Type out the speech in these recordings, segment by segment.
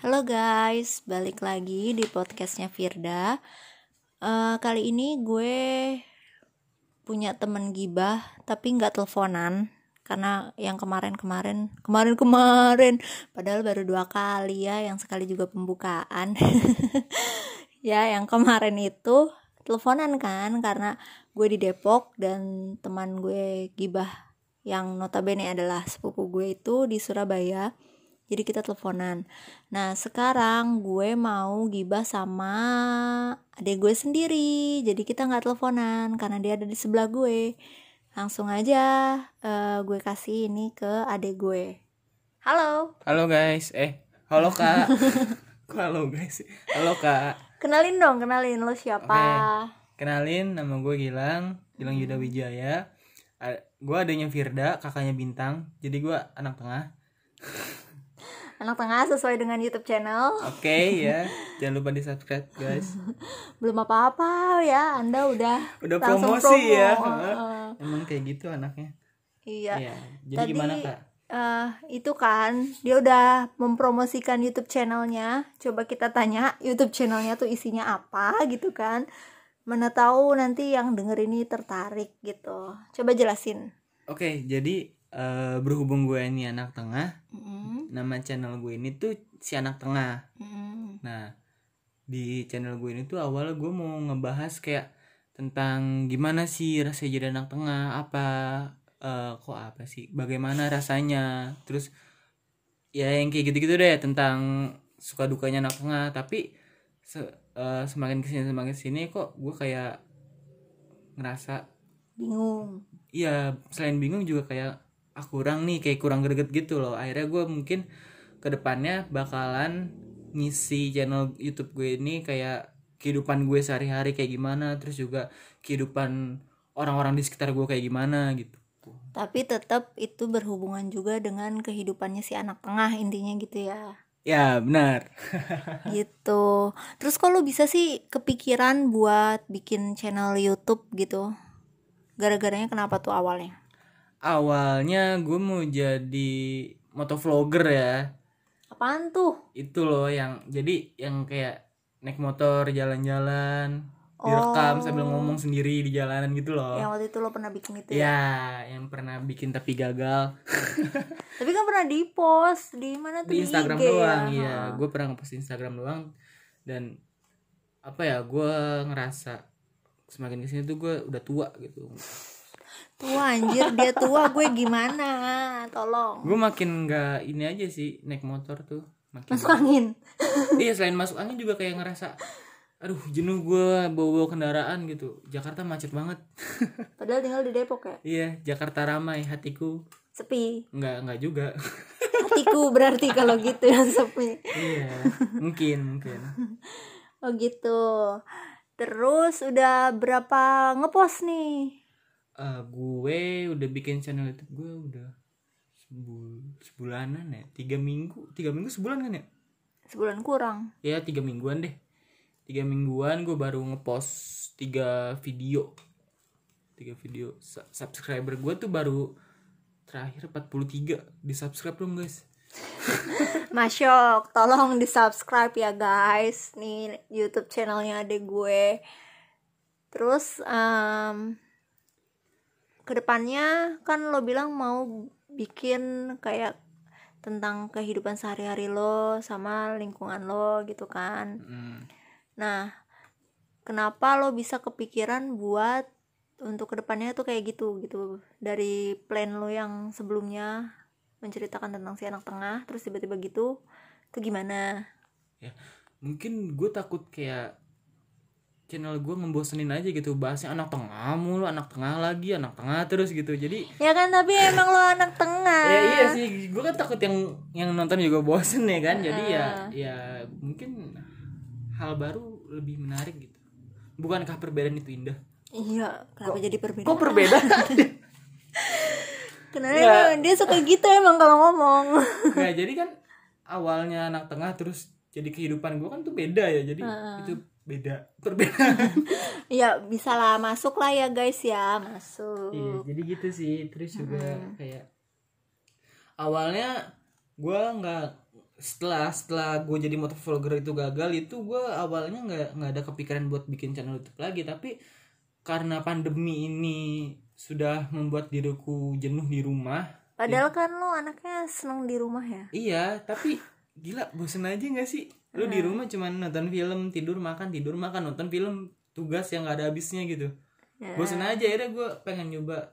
Halo guys, balik lagi di podcastnya Firda. Eh, kali ini gue punya temen gibah, tapi nggak teleponan karena yang kemarin-kemarin, kemarin-kemarin, padahal baru dua kali ya, yang sekali juga pembukaan. ya, yang kemarin itu teleponan kan, karena gue di Depok dan teman gue gibah yang notabene adalah sepupu gue itu di Surabaya jadi kita teleponan. Nah sekarang gue mau gibah sama adik gue sendiri. Jadi kita nggak teleponan karena dia ada di sebelah gue. Langsung aja uh, gue kasih ini ke adik gue. Halo. Halo guys. Eh halo kak. Halo guys? Halo kak. Kenalin dong kenalin. Lo siapa? Okay. kenalin nama gue Gilang. Gilang Yuda Wijaya. Gue adanya Firda kakaknya Bintang. Jadi gue anak tengah anak tengah sesuai dengan YouTube channel. Oke okay, ya, jangan lupa di subscribe guys. Belum apa-apa ya, anda udah udah promosi promo. ya. Uh, Emang kayak gitu anaknya. Iya. iya. Jadi Tadi, gimana kak? Uh, itu kan dia udah mempromosikan YouTube channelnya. Coba kita tanya YouTube channelnya tuh isinya apa gitu kan? Mana tahu nanti yang denger ini tertarik gitu. Coba jelasin. Oke, okay, jadi uh, berhubung gue ini anak tengah mm-hmm. nama channel gue ini tuh si anak tengah mm-hmm. nah di channel gue ini tuh awalnya gue mau ngebahas kayak tentang gimana sih rasanya jadi anak tengah apa uh, kok apa sih bagaimana rasanya terus ya yang kayak gitu-gitu deh tentang suka dukanya anak tengah tapi se uh, semakin ke sini semakin ke sini kok gue kayak ngerasa bingung iya selain bingung juga kayak ah kurang nih kayak kurang greget gitu loh. Akhirnya gue mungkin ke depannya bakalan ngisi channel YouTube gue ini kayak kehidupan gue sehari-hari kayak gimana terus juga kehidupan orang-orang di sekitar gue kayak gimana gitu. Tapi tetap itu berhubungan juga dengan kehidupannya si anak tengah intinya gitu ya. Ya benar. Gitu. Terus kalau bisa sih kepikiran buat bikin channel YouTube gitu? Gara-garanya kenapa tuh awalnya awalnya gue mau jadi motovlogger ya apaan tuh itu loh yang jadi yang kayak naik motor jalan-jalan direkam oh. sambil ngomong sendiri di jalanan gitu loh. Yang waktu itu lo pernah bikin itu ya? Ya, yang pernah bikin tapi gagal. tapi kan pernah di post di mana tuh? Di Instagram IG, doang, ya? iya. Gue pernah ngepost Instagram doang dan apa ya? Gue ngerasa semakin ke sini tuh gue udah tua gitu tua anjir dia tua gue gimana? Tolong. Gue makin nggak ini aja sih naik motor tuh makin masuk angin? Iya selain masuk angin juga kayak ngerasa aduh jenuh gue bawa bawa kendaraan gitu. Jakarta macet banget. Padahal tinggal di Depok ya? Iya Jakarta ramai hatiku sepi? nggak nggak juga. Hatiku berarti kalau gitu ya sepi. Iya mungkin mungkin. Oh gitu. Terus udah berapa ngepost nih uh, gue udah bikin channel YouTube gue udah sebul sebulanan ya? Tiga minggu tiga minggu sebulan kan ya? Sebulan kurang. Ya tiga mingguan deh. Tiga mingguan gue baru ngepost tiga video. Tiga video subscriber gue tuh baru terakhir 43 di subscribe dong guys. Masyok, tolong di subscribe ya guys. Nih YouTube channelnya adek gue. Terus um, ke depannya kan lo bilang mau bikin kayak tentang kehidupan sehari-hari lo sama lingkungan lo gitu kan. Mm. nah kenapa lo bisa kepikiran buat untuk ke depannya tuh kayak gitu gitu? Dari plan lo yang sebelumnya menceritakan tentang si anak tengah terus tiba-tiba gitu itu gimana? Ya mungkin gue takut kayak channel gue ngebosenin aja gitu bahasnya anak tengah mulu anak tengah lagi anak tengah terus gitu. Jadi ya kan tapi emang lo anak tengah. Ya iya sih. Gue kan takut yang yang nonton juga bosen ya kan. Jadi ya ya mungkin hal baru lebih menarik gitu. Bukankah perbedaan itu indah? Iya kenapa kok, jadi perbedaan? kok perbedaan? Kenapa ya. dia suka gitu emang kalau ngomong? Ya jadi kan awalnya anak tengah terus jadi kehidupan gue kan tuh beda ya. Jadi uh. itu beda. Perbedaan. Ya bisa lah masuk lah ya guys ya. Masuk. Iya jadi gitu sih. Terus juga hmm. kayak awalnya gue nggak setelah setelah gue jadi motovlogger itu gagal itu gue awalnya nggak nggak ada kepikiran buat bikin channel YouTube lagi. Tapi karena pandemi ini sudah membuat diriku jenuh di rumah padahal kan lo anaknya seneng di rumah ya? Iya tapi gila bosen aja nggak sih lu di rumah cuman nonton film tidur makan tidur makan nonton film tugas yang gak ada habisnya gitu. Ya. bosen aja akhirnya gue pengen nyoba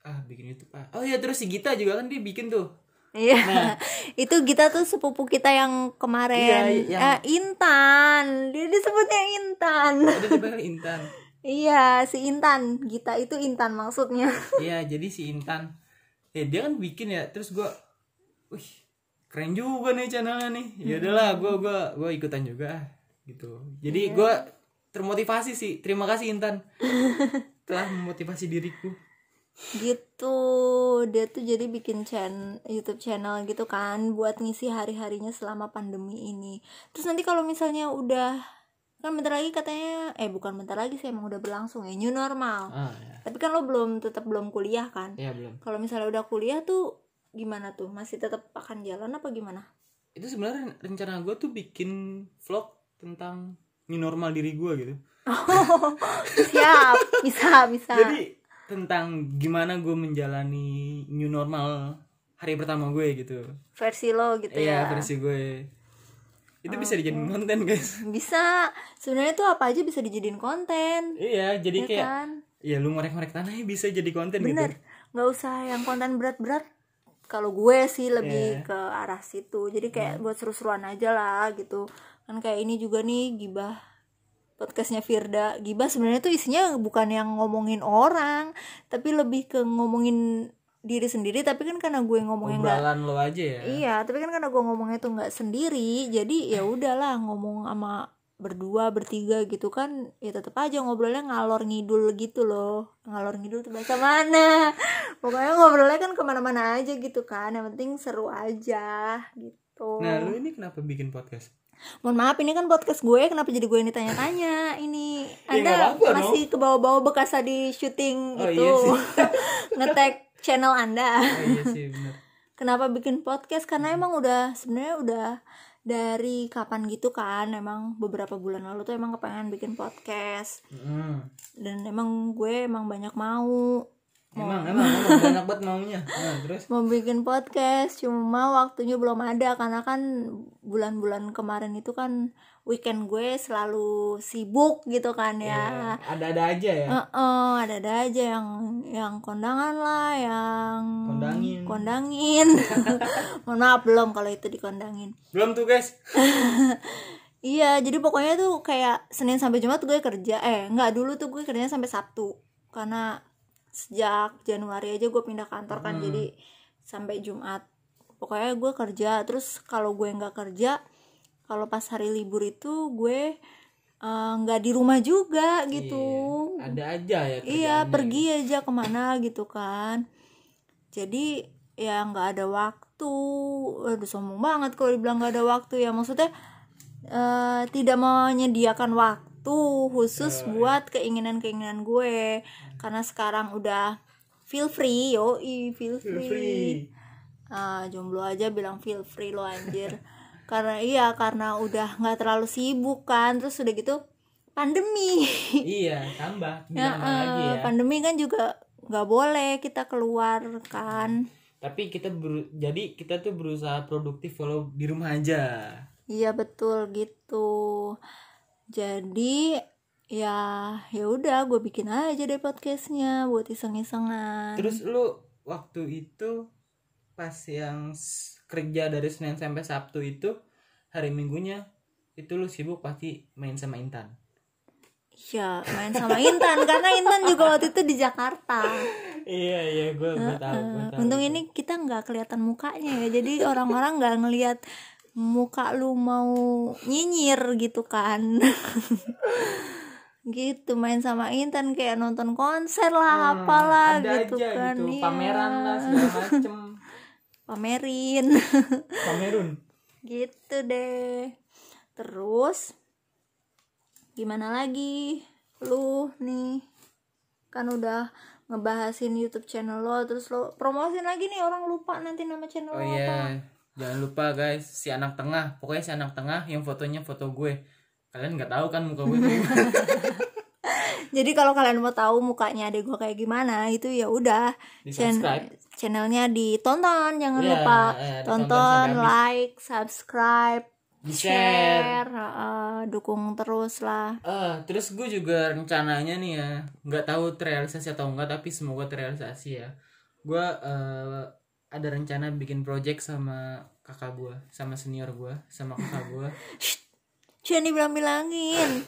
ah bikin YouTube ah. Oh iya terus si Gita juga kan dia bikin tuh. Iya, itu Gita tuh sepupu kita yang kemarin. Iya, yang- Eh, Intan, dia disebutnya Intan. ada dipanggil Intan. Iya, si Intan, Gita itu Intan maksudnya. iya jadi si Intan. Ya dia kan bikin ya terus gue wih keren juga nih channelnya nih. Ya udahlah gue gua gua ikutan juga gitu. Jadi gue termotivasi sih. Terima kasih Intan. Telah memotivasi diriku. Gitu, dia tuh jadi bikin channel YouTube channel gitu kan buat ngisi hari-harinya selama pandemi ini. Terus nanti kalau misalnya udah kan bentar lagi katanya eh bukan bentar lagi sih emang udah berlangsung ya new normal. ah ya Tapi kan lo belum tetap belum kuliah kan? ya belum. Kalau misalnya udah kuliah tuh gimana tuh? Masih tetap akan jalan apa gimana? itu sebenarnya rencana gue tuh bikin vlog tentang new normal diri gue gitu Siap, bisa, bisa. jadi tentang gimana gue menjalani new normal hari pertama gue gitu versi lo gitu iya ya. versi gue itu bisa dijadiin konten guys Bisa. Sebenarnya tuh apa aja bisa dijadiin konten. iya jadi Ya kayak kan? ya lu ngorek-ngorek tanahnya bisa jadi konten Bener. gitu Nggak usah yang konten berat-berat. Kalau gue sih lebih Iya. ke arah situ. Jadi kayak buat seru-seruan aja lah gitu. Kan kayak ini juga nih gibah podcastnya Firda. Gibah sebenarnya tuh isinya bukan yang ngomongin orang, tapi lebih ke ngomongin diri sendiri. Tapi kan karena gue ngomongnya nggak lo aja ya Iya, tapi kan karena gue ngomongnya tuh nggak sendiri, jadi ya udahlah ngomong sama berdua bertiga gitu kan ya tetap aja ngobrolnya ngalor ngidul gitu loh. Ngalor ngidul tuh bahasa mana? Pokoknya ngobrolnya kan ke mana-mana aja gitu kan yang penting seru aja gitu. Nah lu ini kenapa bikin podcast? Mohon maaf ini kan podcast gue kenapa jadi gue yang ditanya-tanya? Ini Ya, anda nggak apa-apa, no. masih ke bawah-bawah bekas di syuting Oh, itu iya ngetek channel anda. Oh, iya sih bener. Kenapa bikin podcast? Karena emang udah sebenarnya udah dari kapan gitu kan emang beberapa bulan lalu tuh emang kepengen bikin podcast. Hmm. dan emang gue emang banyak mau. Emang emang emang banyak banget maunya. Nah, terus? Mau bikin podcast cuma waktunya belum ada. Karena kan bulan-bulan kemarin itu kan weekend gue selalu sibuk gitu kan ya ada-ada aja ya Heeh, ada-ada aja yang yang kondangan lah, yang Kondangin. kondangin. Mohon maaf belum kalau itu dikondangin. belum tuh guys Iya, jadi pokoknya tuh kayak Senin sampai Jumat gue kerja. Eh, enggak dulu tuh gue kerjanya sampai Sabtu. Karena sejak Januari aja gue pindah kantor kan, jadi sampai Jumat. Pokoknya gue kerja. Terus kalau gue nggak kerja, kalau pas hari libur itu gue eh, nggak di rumah juga gitu. Iya, ada aja ya Iya, pergi aja ke mana gitu kan. Jadi ya nggak ada waktu. Aduh sombong banget kalau dibilang nggak ada waktu ya. Maksudnya eh, tidak menyediakan waktu khusus buat keinginan-keinginan gue. Karena sekarang udah feel free, yo, feel Feel free. free. Ah, jomblo aja bilang feel free lo anjir. karena iya, karena udah nggak terlalu sibuk kan. Terus udah gitu pandemi. iya tambah Ya, gimana lagi ya pandemi kan juga nggak boleh kita keluar kan tapi kita beru- jadi kita tuh berusaha produktif walau di rumah aja iya betul gitu jadi ya ya udah gue bikin aja deh podcastnya buat iseng-isengan terus lu waktu itu pas yang kerja dari Senin sampai Sabtu itu hari Minggunya itu lu sibuk pasti main sama Intan. Ya main sama Intan karena Intan juga waktu itu di Jakarta. Iya iya gue gue tahu gue tahu. Untung ini kita nggak kelihatan mukanya ya jadi orang-orang nggak ngelihat muka lu mau nyinyir gitu kan. Gitu main sama Intan kayak nonton konser lah Hmm, apalah ada gitu aja kan gitu iya. pameran lah segala macem pamerin. Kamerun gitu deh. Terus gimana lagi? Lu nih kan udah ngebahasin YouTube channel lo terus lo promosin lagi nih orang lupa nanti nama channel oh lo apa. Iya jangan lupa guys si anak tengah. Pokoknya si anak tengah yang fotonya foto gue. Kalian nggak tahu kan muka gue jadi kalau kalian mau tahu mukanya adek gue kayak gimana itu ya udah. Channelnya ditonton jangan yeah, lupa yeah, tonton like subscribe di share, uh, dukung terus lah. Uh, terus gue juga rencananya nih ya nggak tahu terrealisasi atau enggak tapi semoga terrealisasi ya. Gue uh, ada rencana bikin project sama kakak gue sama senior gue sama kakak gue jangan dibilang-bilangin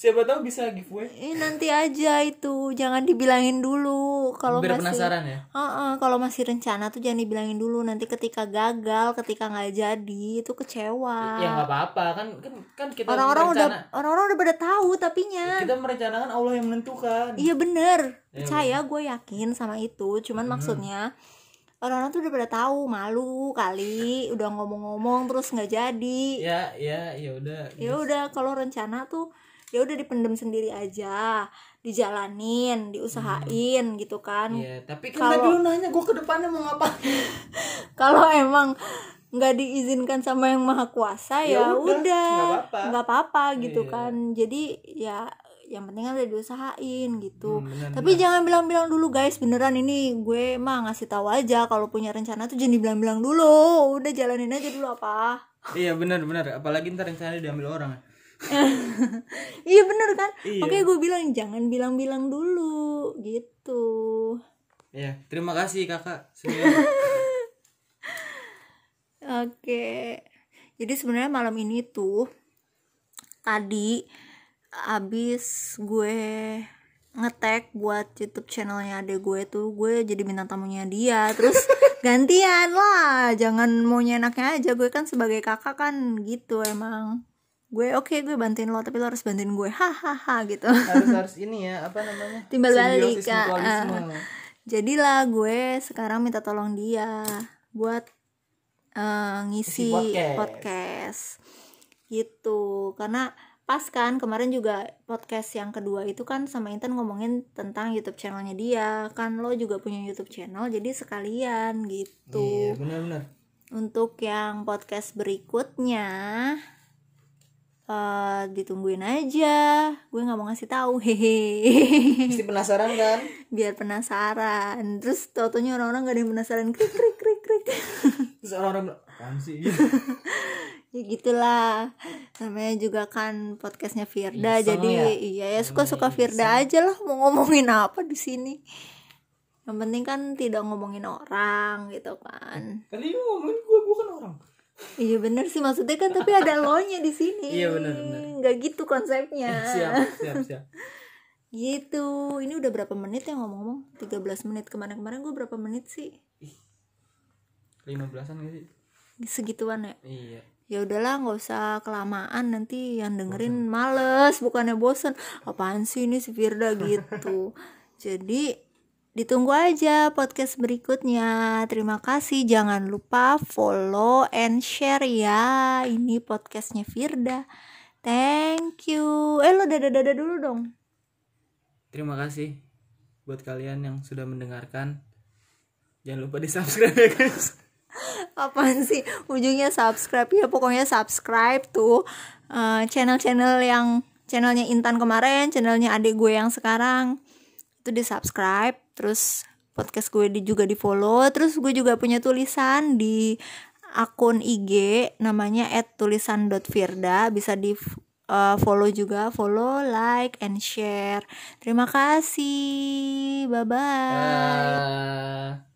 siapa tahu bisa giveaway. Eh, nanti aja itu. Jangan dibilangin dulu kalau masih penasaran ya. Uh -uh, kalau masih rencana tuh jangan dibilangin dulu. Nanti ketika gagal ketika nggak jadi itu kecewa. Ya nggak apa-apa. Kan kan kan kita orang-orang udah orang-orang udah pada tahu tapinya. Kita merencanakan Allah yang menentukan. Iya bener. Ya, percaya gue yakin sama itu. Cuman hmm. maksudnya orang-orang tuh udah pada tahu malu kali. Udah ngomong-ngomong terus nggak jadi. Ya ya ya udah. Ya udah kalau rencana tuh ya udah dipendem sendiri aja dijalanin diusahain hmm. gitu kan. Iya, tapi kan kalau dulu nanya gue ke depannya mau ngapain? Kalau emang nggak diizinkan sama yang maha kuasa ya, ya udah nggak apa-apa. Gitu iya. kan. Jadi ya yang penting kan udah diusahain gitu. Hmm, bener, tapi bener. jangan bilang-bilang dulu guys beneran ini gue mah ngasih tahu aja kalau punya rencana tuh jangan dibilang-bilang dulu. Udah jalanin aja dulu apa? Iya bener bener apalagi ntar rencana diambil orang iya bener kan? Iya. oke gue bilang jangan bilang-bilang dulu gitu. Ya terima kasih kakak. Oke. Jadi sebenarnya malam ini tuh tadi abis gue ngetek buat YouTube channelnya adek gue tuh gue jadi bintang tamunya dia. Terus gantian lah jangan mau enaknya aja. Gue kan sebagai kakak kan gitu emang gue oke okay, gue bantuin lo tapi lo harus bantuin gue. Hahaha gitu. Harus harus ini ya apa namanya? Timbal balik uh, jadilah gue sekarang minta tolong dia buat uh, ngisi podcast. podcast. Gitu. Karena pas kan kemarin juga podcast yang kedua itu kan sama Intan ngomongin tentang YouTube channelnya dia. Kan lo juga punya YouTube channel jadi sekalian gitu. Iya benar-benar. Untuk yang podcast berikutnya uh, ditungguin aja. Gue nggak mau ngasih tahu hehe. Pasti penasaran kan? Biar penasaran. Terus totonya orang-orang gak ada yang penasaran. Krik krik krik krik. Terus orang-orang apaan sih? Ya gitulah. Namanya juga kan podcastnya Firda jadi ya? iya ya suka suka Firda aja lah mau ngomongin apa di sini. Yang penting kan tidak ngomongin orang gitu kan. Tadi ngomongin gue bukan orang Iya bener sih maksudnya kan tapi ada lo nya di sini. Iya bener bener. Gak gitu konsepnya. siap siap siap. gitu. Ini udah berapa menit ya ngomong-ngomong? 13 menit kemarin-kemarin gue berapa menit sih? Lima belasan gak sih? Segituan ya? Iya. Ya udahlah nggak usah kelamaan nanti yang dengerin bosen. males bukannya bosen apaan sih ini si Firda gitu jadi Ditunggu aja podcast berikutnya. Terima kasih. Jangan lupa follow and share ya. Ini podcastnya Firda. Thank you. Eh lo dada-dada dulu dong. Terima kasih buat kalian yang sudah mendengarkan. Jangan lupa di subscribe ya guys. Apaan sih ujungnya subscribe ya pokoknya subscribe tuh uh, channel-channel yang channelnya Intan kemarin, channelnya adik gue yang sekarang itu di subscribe terus podcast gue di, juga di follow terus gue juga punya tulisan di akun IG namanya @tulisan.firda bisa di uh, follow juga. Follow like and share. Terima kasih. Bye bye.